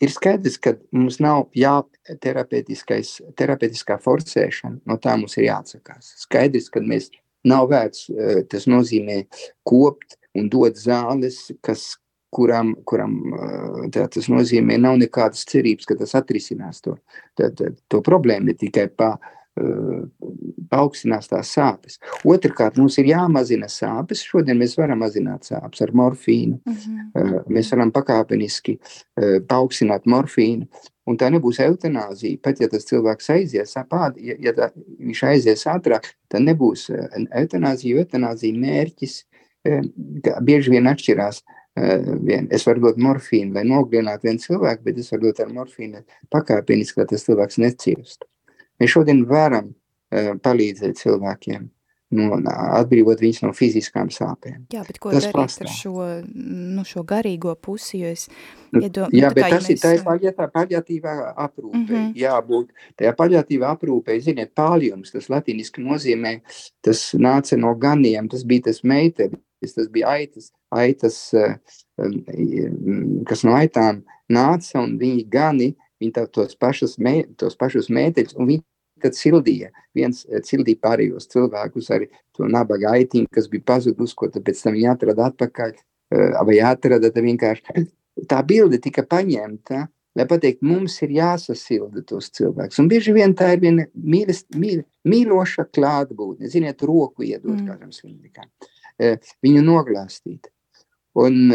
ir skaidrs, ka mums nav jāterapeitiskā forsēšana, no tā mums ir jāatsakās. Skaidrs, ka mēs nav vērts, eh, tas nozīmē kopt un dot zāles, kas, kuram, kuram eh, tā, tas nozīmē nav nekādas cerības, ka tas atrisinās to, tā, tā, to problēmu, ne tikai uh, paaugstinās tās sāpes. Otrakārt, mums ir jāmazina sāpes. Šodien mēs varam mazināt sāpes ar morfīnu. Uh -huh. Mēs varam pakāpeniski paaugstināt morfīnu. Un tā nebūs eutanāzija. Pat ja tas cilvēks aizies, apād, ja, ja tā, viņš aizies ātrāk, tad nebūs eutanāzija. Eutanāzija mērķis bieži vien atšķirās. Vien. Es varu dot morfīnu, lai nogalinātu vienu cilvēku, bet es varu dot ar morfīnu pakāpeniski, lai tas cilvēks neciestu. Mēs šodien varam uh, palīdzēt cilvēkiem, no, atbrīvot viņus no fiziskām sāpēm. Jā, bet ko tas darīt pastāv. ar šo, nu, šo garīgo pusi, jo es nu, iedom, Jā, nu, bet tas mēs... ir tā ir paļatā, paļatīvā aprūpē, mm -hmm. jābūt. Tajā paļatīvā aprūpē, ziniet, pāljums, tas latiniski nozīmē, tas nāca no ganiem, tas bija tas meiteris, tas bija aitas, aitas, kas no aitām nāca, un viņi gani, viņi tā, tos, pašus mē, tos pašus mēteļus, un viņi tad sildīja. Viens eh, sildīja pārējos cilvēkus ar to nabaga aitiņu, kas bija pazudus, ko pēc tam viņi atrada atpakaļ, eh, vai atrada, tad vienkārši tā bilde tika paņemta, lai pateikt, mums ir jāsasilda tos cilvēkus. Un bieži vien tā ir viena mīles, mīl, mīloša klātbūtne, ziniet, roku iedot mm. kādam slimnikam, eh, viņu noglāstīt. Un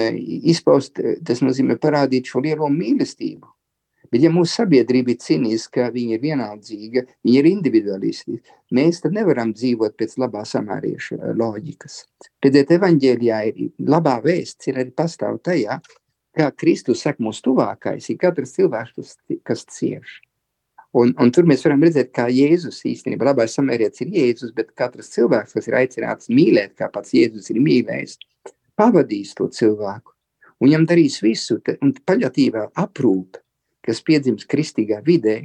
izpaust, tas nozīmē parādīt šo lielo mīlestību, Bet, ja mūsu sabiedrība ir cīniska, viņa ir vienaldzīga, viņa ir individualisti, mēs tad nevaram dzīvot pēc labā samērieša eh, loģikas. Redziet, evaņģēlijā ir labā vēsts, ir arī pastāv tajā, kā Kristus saka mūsu tuvākais, ir katrs cilvēks, kas cieš. Un, un tur mēs varam redzēt, kā Jēzus īstenībā labais samērietis ir Jēzus, bet katrs cilvēks, kas ir aicināts mīlēt, kā pats Jēzus ir mīlējis, pavadīs to cilvēku. Un viņam darīs visu, un paļatīvā aprūpe kas piedzimst kristīgā vidē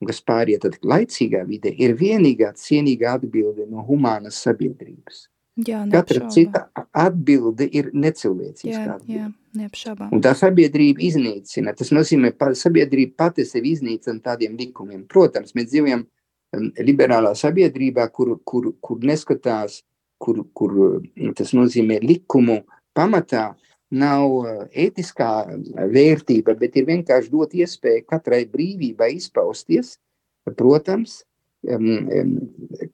un kas pāriet laicīgā vidē, ir vienīgā cienīga atbilde no humānas sabiedrības. Jā, Katra cita atbilde ir necilvēcīga. Jā, neapšaubām. Un tā sabiedrība iznīcina. Tas nozīmē, ka sabiedrība pati sevi iznīcina tādiem likumiem. Protams, mēs dzīvojam um, liberālā sabiedrībā, kur, kur, kur neskatās, kur, kur tas nozīmē likumu pamatā nav ētiskā vērtība, bet ir vienkārši dot iespēju katrai brīvībai izpausties, protams,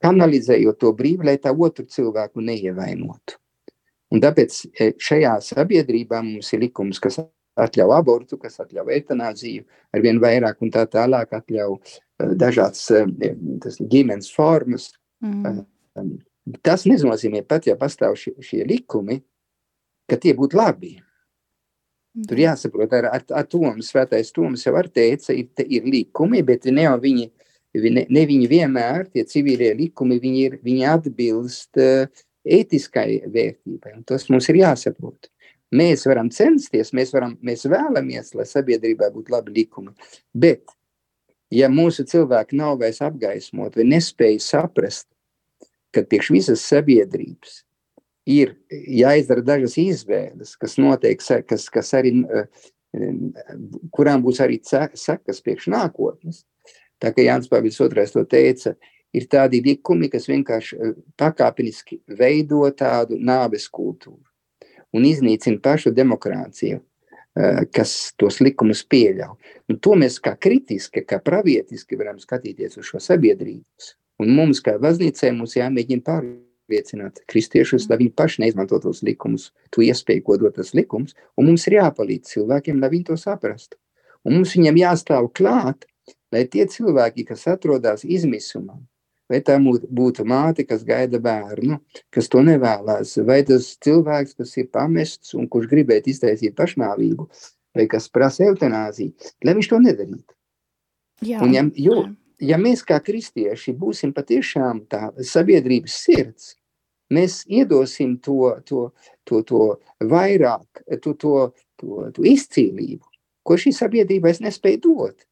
kanalizējot to brīvi, lai tā otru cilvēku neievainotu. Un tāpēc šajā sabiedrībā mums ir likums, kas atļauj abortu, kas atļauj eitanāziju, arvien vairāk un tā tālāk atļauj dažādas tas, ģimenes formas. Mm. Tas nenozīmē pat, ja pastāv šie, šie likumi, ka tie būtu labi. Tur jāsaprot, ar, ar, ar Toms, svētais Toms jau ar teica, ir, ir likumi, bet ne jau viņi, ne, ne viņi vienmēr, tie civilie likumi, viņi, ir, viņi atbilst uh, ētiskai vērtībai, un tas mums ir jāsaprot. Mēs varam censties, mēs, varam, mēs vēlamies, lai sabiedrībā būtu labi likumi, bet ja mūsu cilvēki nav vairs apgaismot vai nespēja saprast, ka priekš visas sabiedrības ir jāizdara dažas izvēles, kas notiek, kas, kas arī, eh, kurām būs arī sekas priekš nākotnes. Tā kā Jānis Pāvils II to teica, ir tādi likumi, kas vienkārši eh, pakāpeniski veido tādu nāves kultūru un iznīcina pašu demokrātiju, eh, kas tos likumus pieļauj. Un to mēs kā kritiski, kā pravietiski varam skatīties uz šo sabiedrību. Un mums, kā baznīcai, mums jāmēģina pārliecināt pārliecināt kristiešus, lai viņi paši neizmanto tos likumus, to iespēju, ko dod tas likums, un mums ir jāpalīdz cilvēkiem, lai viņi to saprastu. Un mums viņam jāstāv klāt, lai tie cilvēki, kas atrodas izmisumā, vai tā būtu māte, kas gaida bērnu, kas to nevēlas, vai tas cilvēks, kas ir pamests un kurš gribētu iztaisīt pašnāvību, vai kas prasa eutanāziju, lai viņš to nedarītu. Jā, un, ja, jo, jā ja mēs kā kristieši būsim patiešām tā sabiedrības sirds, mēs iedosim to, to, to, to vairāk, to, to, to, to izcīlību, ko šī sabiedrība es nespēju dot.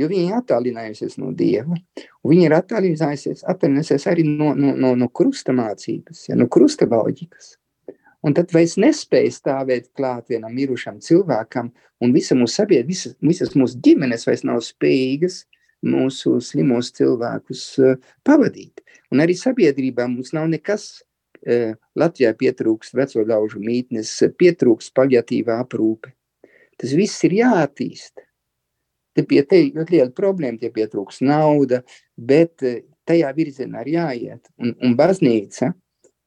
Jo viņi ir attālinājusies no Dieva, un viņi ir attālinājusies, attālinājusies arī no, no, no, no krusta mācības, ja, no krusta loģikas. un tad vairs nespēja stāvēt klāt vienam mirušam cilvēkam, un visa mūsu sabiedrība, visas, visas mūsu ģimenes vairs nav spējīgas mūsu slimos cilvēkus uh, pavadīt. Un arī sabiedrībā mums nav nekas. Uh, Latvijā pietrūkst veco ļaužu mītnes, pietrūkst paļatīvā aprūpe. Tas viss ir jāattīst. Te pie te ļoti liela problēma, tie pietrūks nauda, bet uh, tajā virzienā ir jāiet. Un, un baznīca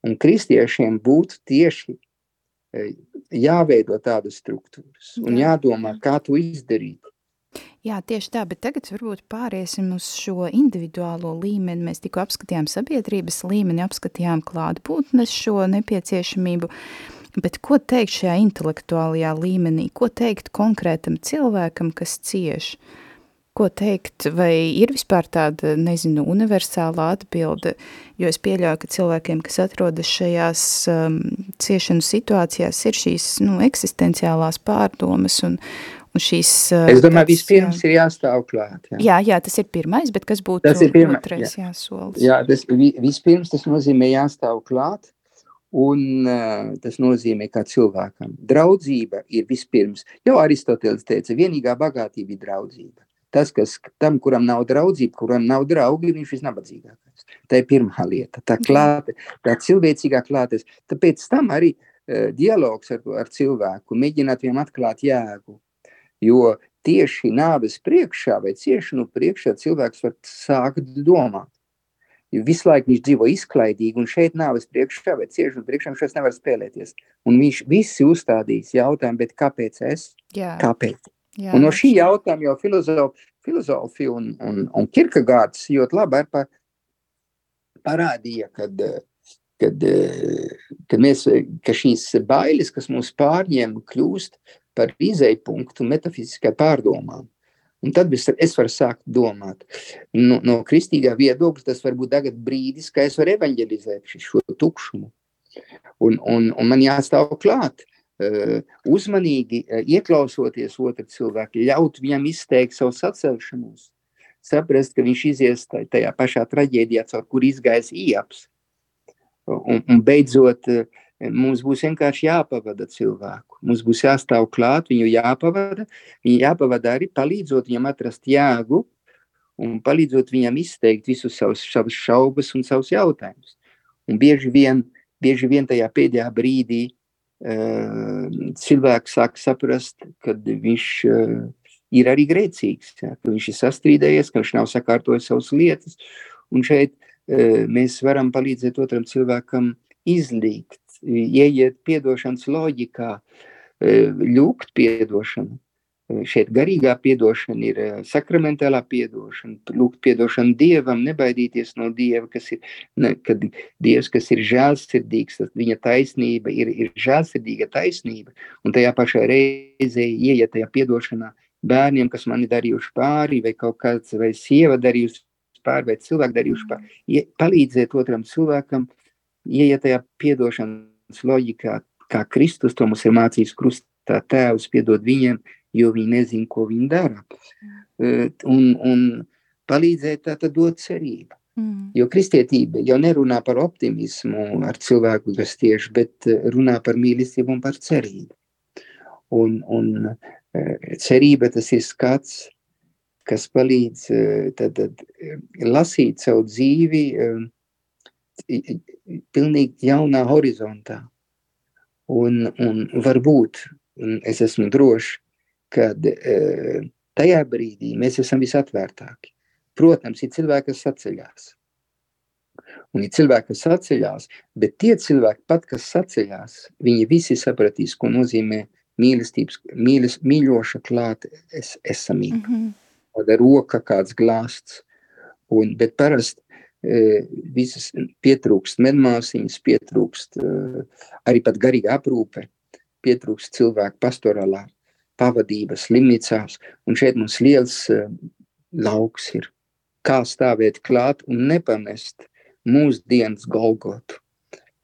un kristiešiem būtu tieši jāveido tādas struktūras un jādomā, kā to izdarīt. Jā, tieši tā, bet tagad varbūt pāriesim uz šo individuālo līmeni. Mēs tikko apskatījām sabiedrības līmeni, apskatījām klātbūtnes šo nepieciešamību, bet ko teikt šajā intelektuālajā līmenī? Ko teikt konkrētam cilvēkam, kas cieši? Ko teikt, vai ir vispār tāda, nezinu, universāla atbilde, jo es pieļauju, ka cilvēkiem, kas atrodas šajās um, ciešanu situācijās, ir šīs, nu, eksistenciālās pārdomas un, un šīs... Uh, es domāju, tāds, vispirms jā. ir jāstāv klāt. Jā. jā, jā, tas ir pirmais, bet kas būtu tas ir pirma, otrais jā. jāsolis? Jā, tas, vispirms tas nozīmē jāstāv klāt, un uh, tas nozīmē kā cilvēkam. Draudzība ir vispirms, jau Aristoteles teica, vienīgā bagātība ir draudzība. Tas, kas tam, kuram nav draudzība, kuram nav draugi, viņš visnabadzīgākais. Tā ir pirmā lieta. Tā, klāte, tā cilvēcīgā klātes. Tāpēc tam arī uh, dialogs ar, ar cilvēku, mēģināt viņam atklāt jēgu. Jo tieši nāves priekšā vai ciešanu priekšā cilvēks var sākt domāt. Jo visu laiku viņš dzīvo izklaidīgi, un šeit nāves priekšā vai ciešanu priekšā viņš vairs nevar spēlēties. Un viņš visi uzstādīs jautājumu, bet kāpēc es? Jā. Kāpēc? Jā, un no šī jautājuma jau filozofi, filozofi un, un, un Kirkegārds ļoti labi par, parādīja, kad, kad, kad, mēs, ka šīs bailes, kas mūs pārņem, kļūst par izēju punktu metafiziskai pārdomām. Un tad es, varu sākt domāt. No, no kristīgā viedokļa tas var būt tagad brīdis, kad es varu evanģelizēt šo tukšumu. Un, un, un man jāstāv klāt. Eh, uzmanīgi eh, ieklausoties otrā cilvēka, ļaut viņam izteikt savu sacelšanos, saprast, ka viņš izies tajā pašā traģēdijā, caur kur izgājis īaps. Un, un beidzot, eh, mums būs vienkārši jāpavada cilvēku. Mums būs jāstāv klāt, viņu jāpavada, viņu jāpavada arī palīdzot viņam atrast jēgu un palīdzot viņam izteikt visus savus, savus šaubas un savus jautājumus. Un bieži vien, bieži vien tajā pēdējā brīdī cilvēks sāk saprast, ka viņš ir arī grēcīgs, ja, ka viņš ir sastrīdējies, ka viņš nav sakārtojis savas lietas. Un šeit mēs varam palīdzēt otram cilvēkam izlīgt, ieiet piedošanas loģikā, ļūgt piedošanu. Šeit garīgā piedošana ir sakramentālā piedošana, lūgt piedošanu Dievam, nebaidīties no Dieva, kas ir, ne, kad Dievs, kas ir žēlsirdīgs, tad viņa taisnība ir, ir žēlsirdīga taisnība, un tajā pašā reizē ieiet tajā piedošanā bērniem, kas mani darījuši pāri, vai kaut kāds, vai sieva darījusi pāri, vai cilvēku darījuši pāri, palīdzēt otram cilvēkam, ieiet tajā piedošanas loģikā, kā Kristus to mums ir mācījis krustā, tēvs piedod viņiem, jo viņi nezina, ko viņi dara. Mm. Un, un palīdzēt tātad dot cerību. Mm. Jo kristietība jau nerunā par optimismu ar cilvēku, kas tieši, bet runā par mīlestību un par cerību. Un, un cerība tas ir skats, kas palīdz tad, tad lasīt savu dzīvi pilnīgi jaunā horizontā. Un, un varbūt, un es esmu drošs, kad e, tajā brīdī mēs esam visatvērtāki. Protams, ir cilvēki, kas saceļās. Un ir cilvēki, kas saceļās, bet tie cilvēki, pat, kas saceļās, viņi visi sapratīs, ko nozīmē mīlestības, mīles, mīļoša klāte es, esamība. Mm -hmm. Kāda roka, kāds glāsts. Un, bet parasti visas pietrūkst medmāsiņas, pietrūkst e, arī pat garīga aprūpe, pietrūkst cilvēku pastorālā pavadība slimnīcās, un šeit mums liels uh, lauks ir. Kā stāvēt klāt un nepamest mūsdienas Golgotu,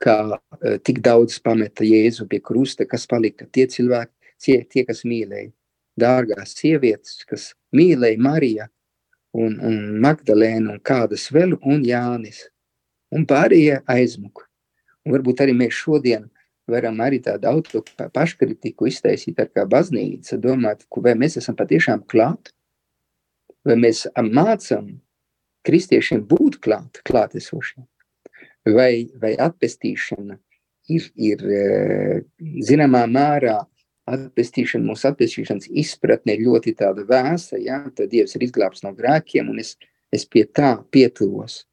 kā tik daudz pameta Jēzu pie krusta, kas palika tie cilvēki, tie, tie kas mīlēja. Dārgās sievietes, kas mīlēja Marija un, un Magdalēnu un kādas vēl, un Jānis. Un pārējie aizmuka. Un varbūt arī mēs šodien varam arī tādu auto paškritiku iztaisīt ar kā baznīca, domāt, vai mēs esam patiešām klāt, vai mēs mācam kristiešiem būt klāt, klātesošiem, vai, vai atpestīšana ir, ir eh, zināmā mērā atpestīšana, mūsu atpestīšanas izpratne ir ļoti tāda vēsa, ja, tad Dievs ir izglābs no grēkiem, un es, es pie tā pietuvos.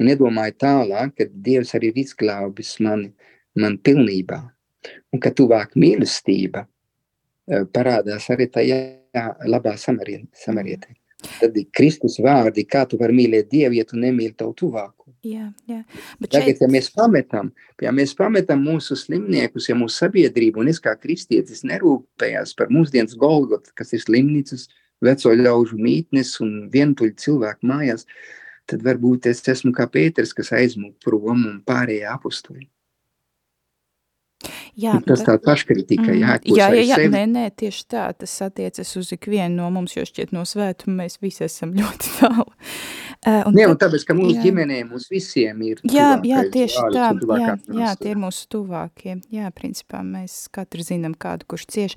Un iedomāju tālāk, ka Dievs arī ir izglābis mani, man pilnībā. Un ka tuvāk mīlestība eh, parādās arī tajā labā samarietē. Tad ir Kristus vārdi, kā tu vari mīlēt Dievu, ja tu nemīli tavu tuvāko. Jā, jā. Bet Tagad, šeit... ja mēs pametam, ja mēs pametam mūsu slimniekus, ja mūsu sabiedrība un es kā kristietis nerūpējās par mūsdienas Golgotu, kas ir slimnīcas, veco ļaužu mītnes un vientuļu cilvēku mājās, tad varbūt es esmu kā Pēters, kas aizmūg prom un pārējie apustuļi. Jā, tas tā paškritika, mm, jā, jā, jā, jā sevi. nē, nē, tieši tā, tas attiecas uz ikvienu no mums, jo šķiet no svētuma mēs visi esam ļoti tālu. Uh, un Nē, un tāpēc, ka mūsu jā. ģimenē mums visiem ir Jā, jā, tuvākais tieši brālis tā, un jā, jā, māsa. tie ir mūsu tuvākie, jā, principā mēs katrs zinām kādu, kurš cieš.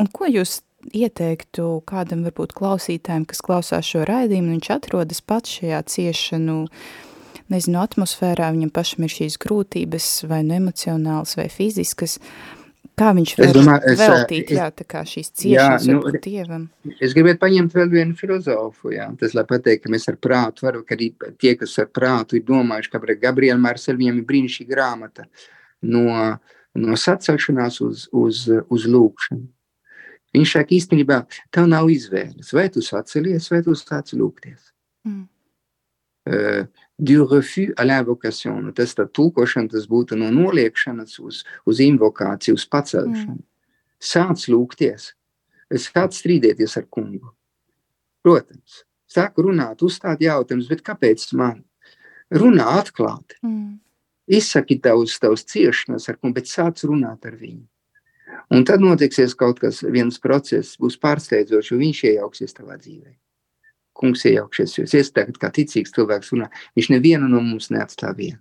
Un ko jūs ieteiktu kādam varbūt klausītājiem, kas klausās šo raidījumu, viņš atrodas pats šajā ciešanu, nezinu, atmosfērā, viņam pašam ir šīs grūtības, vai nu emocionāls, vai fiziskas, kā viņš Es var domāju, es, veltīt, es- jā, tā kā šīs ciešanas nu, varbūt Dievam. Es gribētu paņemt vēl vienu filozofu, jā, tas, lai pateikt, ka mēs ar prātu varam, ka arī tie, kas ar prātu ir domājuši, ka Gabriela Marsel viņam ir brīnišķīga grāmata no, no sacelšanās uz, uz, uz lūkšanu. Viņš saka, īstenībā tev nav izvēles, vai tu sacelies, vai tu sāc lūgties. Mm. Uh, du refus à l'invocation. Nu, tas tā tulkošana, tas būtu no noliekšanas uz, uz invokāciju, uz pacelšanu. Mm. Sāc lūgties, sāc strīdēties ar kungu. Protams, sāk runāt, uzstāt jautājumus, bet kāpēc man? Runā atklāti. Mm. Izsaki tavus, tavus ciešanas ar kungu, bet sāc runāt ar viņu. Un tad notiksies kaut kas, viens process, būs pārsteidzošs, jo viņš iejauksies tavā dzīvē. Kungs iejaukšies, jo es tagad kā ticīgs cilvēks runā, viņš nevienu no mums neatstāv vienu.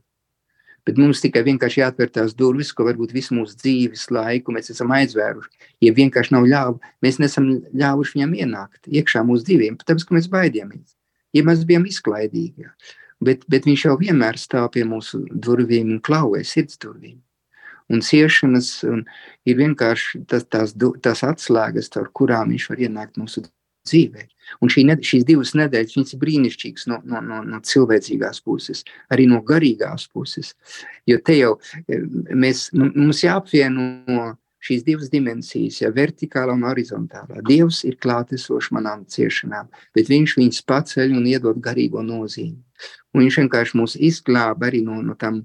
Bet mums tikai vienkārši jāatver tās durvis, ko varbūt visu mūsu dzīves laiku mēs esam aizvēruši. Ja vienkārši nav ļāvu, mēs nesam ļāvuši viņam ienākt iekšā mūsu dzīvēm, tāpēc, ka mēs baidījāmies. Ja mēs bijām izklaidīgi, bet, bet viņš jau vienmēr stāv pie mūsu durvīm un klauvē sirds durvīm. Un ciešanas un ir vienkārši tas, tās, tās atslēgas, ar kurām viņš var ienākt mūsu dzīvē. Un šī, ne, šīs divas nedēļas viņas ir brīnišķīgas no, no, no, no cilvēcīgās puses, arī no garīgās puses. Jo te jau eh, mēs, mums jāapvieno šīs divas dimensijas, ja vertikālā un horizontālā. Dievs ir klātesošs manām ciešanām, bet viņš viņus paceļ un iedod garīgo nozīmi. Un viņš vienkārši mūs izglāba arī no, no tam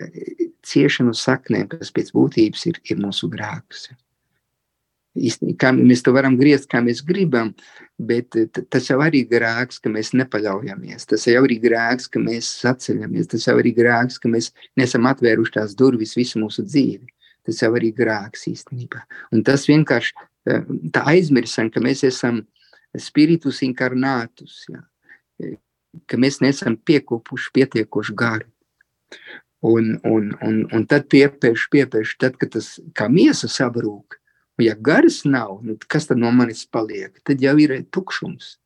eh, ciešanu saknēm, kas pēc būtības ir, ir mūsu grēks. Īsti- Kā mēs to varam griezt, kā mēs gribam, bet eh, tas jau arī grēks, ka mēs nepaļaujamies. Tas jau ir grēks, ka mēs saceļamies. Tas jau ir grēks, ka mēs nesam atvēruši tās durvis visu mūsu dzīvi. Tas jau arī grēks īstenībā. Un tas vienkārši eh, tā aizmirsam, ka mēs esam spiritus inkarnātus, jā. Eh, ka mēs nesam piekopuši pietiekoši garu. Un, un, un, un tad piepēš, piepēš, tad, kad tas kā miesa sabrūk, ja garas nav, nu, kas tad no manis paliek? Tad jau ir tukšums,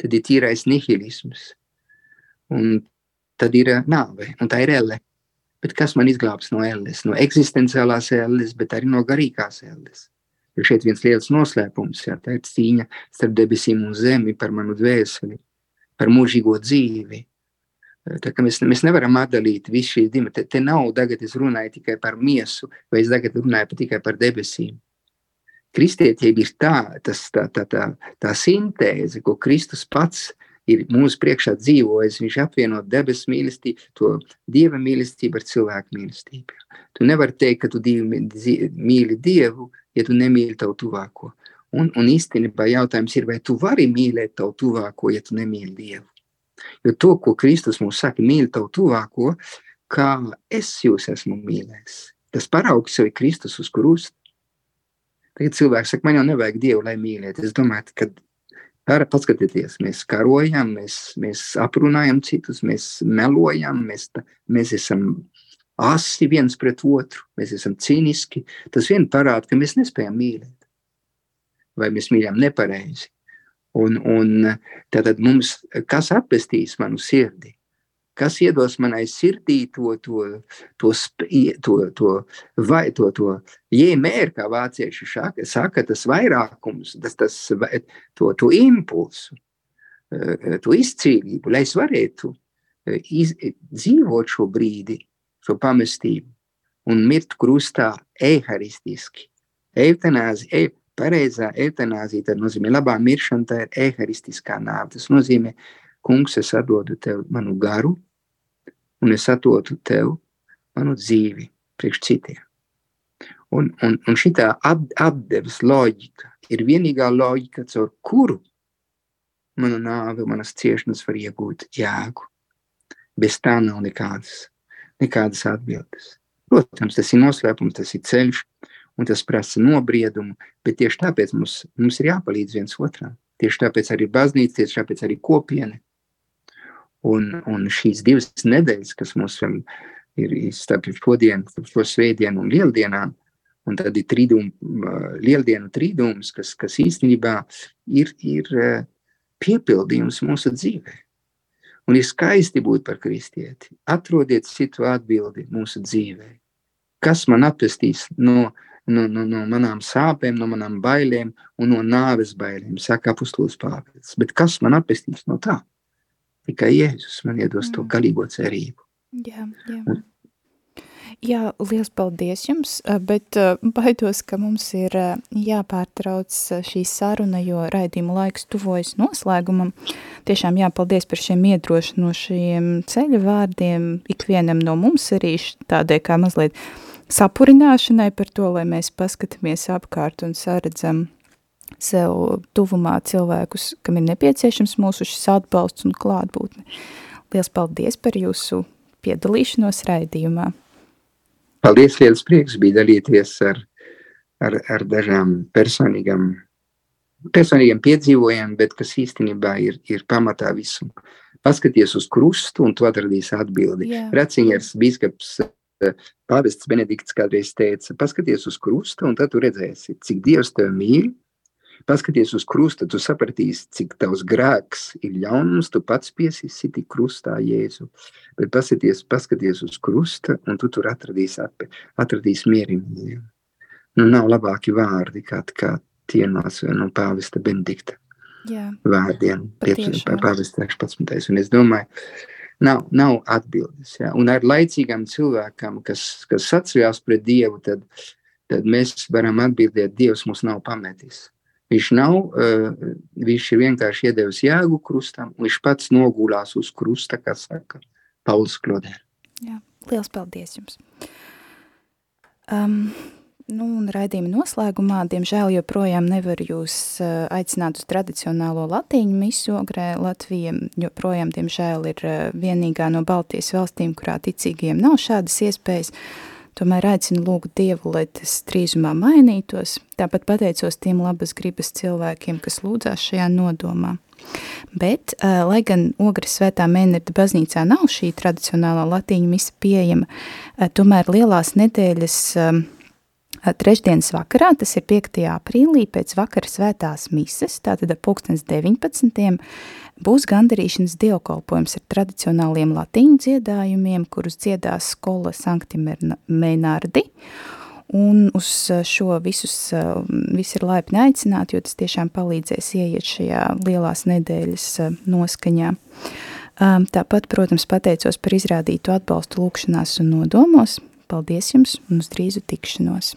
tad ir tīrais nihilisms, un tad ir nāve, un tā ir elle. Bet kas man izglābs no elles? No eksistenciālās elles, bet arī no garīgās elles. Jo šeit viens liels noslēpums, jā, tā ir cīņa starp debesīm un zemi par manu dvēseli, par mūžīgo dzīvi. Tā kā mēs, mēs nevaram atdalīt visu šīs divas. Te, te nav tagad es runāju tikai par miesu, vai es tagad runāju tikai par debesīm. Kristietība ir tā, tas, tā, tā, tā, tā sintēze, ko Kristus pats ir mūsu priekšā dzīvojis. Viņš apvieno debesu mīlestību, to dieva mīlestību ar cilvēku mīlestību. Tu nevari teikt, ka tu dievi, zi- mīli Dievu, ja tu nemīli tavu tuvāko. Un, un īstenībā jautājums ir, vai tu vari mīlēt tavu tuvāko, ja tu nemīli Dievu. Jo to, ko Kristus mums saka, mīli tavu tuvāko, kā es jūs esmu mīlējis. Tas paraugs jau ir Kristus uz krusta. Tagad cilvēks saka, man jau nevajag Dievu, lai mīlētu. Es domāju, ka Pār, paskatieties, mēs karojam, mēs, mēs aprunājam citus, mēs melojam, mēs, mēs esam asi viens pret otru, mēs esam cīniski, tas vien parāda, ka mēs nespējam mīlēt. Vai mēs mīlam nepareizi. Un, un tātad mums, kas atpestīs manu sirdi? Kas iedos manai sirdī to, to, to, to, to, vai, to, to jēmēru, kā vācieši šaka, saka, tas vairākums, tas, tas, to, to impulsu, eh, to izcīnību, lai es varētu eh, iz, dzīvot šo brīdi, šo pamestību un mirt krustā eharistiski. Eitanāzi, e, pareizā eitanāzija, tad nozīmē labā miršana, tā ir eharistiskā nāve. Tas nozīmē, kungs, es atdodu tev manu garu, un es atdodu tev manu dzīvi priekš citiem. Un, un, un šī atdeves loģika ir vienīgā loģika, caur kuru mana nāve, manas ciešanas var iegūt jēgu. Bez tā nav nekādas nekādas atbildes. Protams, tas ir noslēpums, tas ir ceļš, un tas prasa nobriedumu, bet tieši tāpēc mums, mums ir jāpalīdz viens otram. Tieši tāpēc arī baznīca, tieši tāpēc arī kopiena. Un, un šīs divas nedēļas, kas mums ir starp šodienu, šo svētdienu un lieldienām, un tad ir trīdum, lieldienu trīdums, kas, kas īstenībā ir, ir piepildījums mūsu dzīvē. Un ir skaisti būt par kristieti. Atrodiet citu atbildi mūsu dzīvē. Kas man atpestīs no, no, no, no manām sāpēm, no manām bailēm un no nāves bailēm, saka apustulis Pāvils. Bet kas man atpestīs no tā? Tikai Jēzus man iedos to mm. galīgo cerību. Jā, jā. Un, Jā, liels paldies jums, bet baidos, ka mums ir jāpārtrauc šī saruna, jo raidījuma laiks tuvojas noslēgumam. Tiešām jāpaldies par šiem iedrošinošajiem ceļa vārdiem ikvienam no mums arī tādai kā mazliet sapurināšanai par to, lai mēs paskatāmies apkārt un saredzam sev tuvumā cilvēkus, kam ir nepieciešams mūsu šis atbalsts un klātbūtne. Liels paldies par jūsu piedalīšanos raidījumā. Paldies, liels prieks bija dalīties ar, ar, ar dažām personīgām, personīgiem piedzīvojumiem, bet kas īstenībā ir, ir pamatā visu. Paskaties uz krustu un tu atradīsi atbildi. Yeah. Racingers, bīskaps, pāvests Benedikts kādreiz teica, paskaties uz krustu un tad tu redzēsi, cik Dievs tev mīl Paskaties uz krusta, tu sapratīsi, cik tavs grēks ir ļaunums, tu pats piesīsi krustā Jēzu. Bet paskaties, paskaties uz krusta, un tu tur atradīsi, atradīsi mierību. Nu, nav labāki vārdi, kā, kā tie no, no pāvesta Benedikta Jā. vārdiem, pāvesta 16. Un es domāju, nav, nav atbildes. Ja? Un ar laicīgām cilvēkam, kas, kas sacījās pret Dievu, tad, tad mēs varam atbildēt, Dievs mūs nav pametis. Viņš nav, uh, viņš ir vienkārši iedevis jēgu krustam, viņš pats nogulās uz krusta, kā saka Pauls Klodēr. Jā, liels paldies jums. Um, nu, un raidījuma noslēgumā, diemžēl, joprojām nevar jūs uh, aicināt uz tradicionālo latīņu misu ogrē. Latvija joprojām, diemžēl, ir uh, vienīgā no Baltijas valstīm, kurā ticīgiem nav šādas iespējas. Uh, Tomēr aicinu lūgt Dievu, lai tas drīzumā mainītos. Tāpat pateicos tiem labas gribas cilvēkiem, kas lūdzās šajā nodomā. Bet, uh, lai gan Ogres svētā mēnerda baznīcā nav šī tradicionālā latīņu misa pieejama, uh, tomēr lielās nedēļas uh, trešdienas vakarā, tas ir 5. aprīlī, pēc vakara svētās mises, tātad pulkstens 19 būs gandarīšanas dievkalpojums ar tradicionāliem latīņu dziedājumiem, kurus dziedās skola Sankti Meinardi. Un uz šo visus, visi ir laipni aicināti, jo tas tiešām palīdzēs ieiet šajā lielās nedēļas noskaņā. Tāpat, protams, pateicos par izrādītu atbalstu lūkšanās un nodomos. Paldies jums un uz drīzu tikšanos!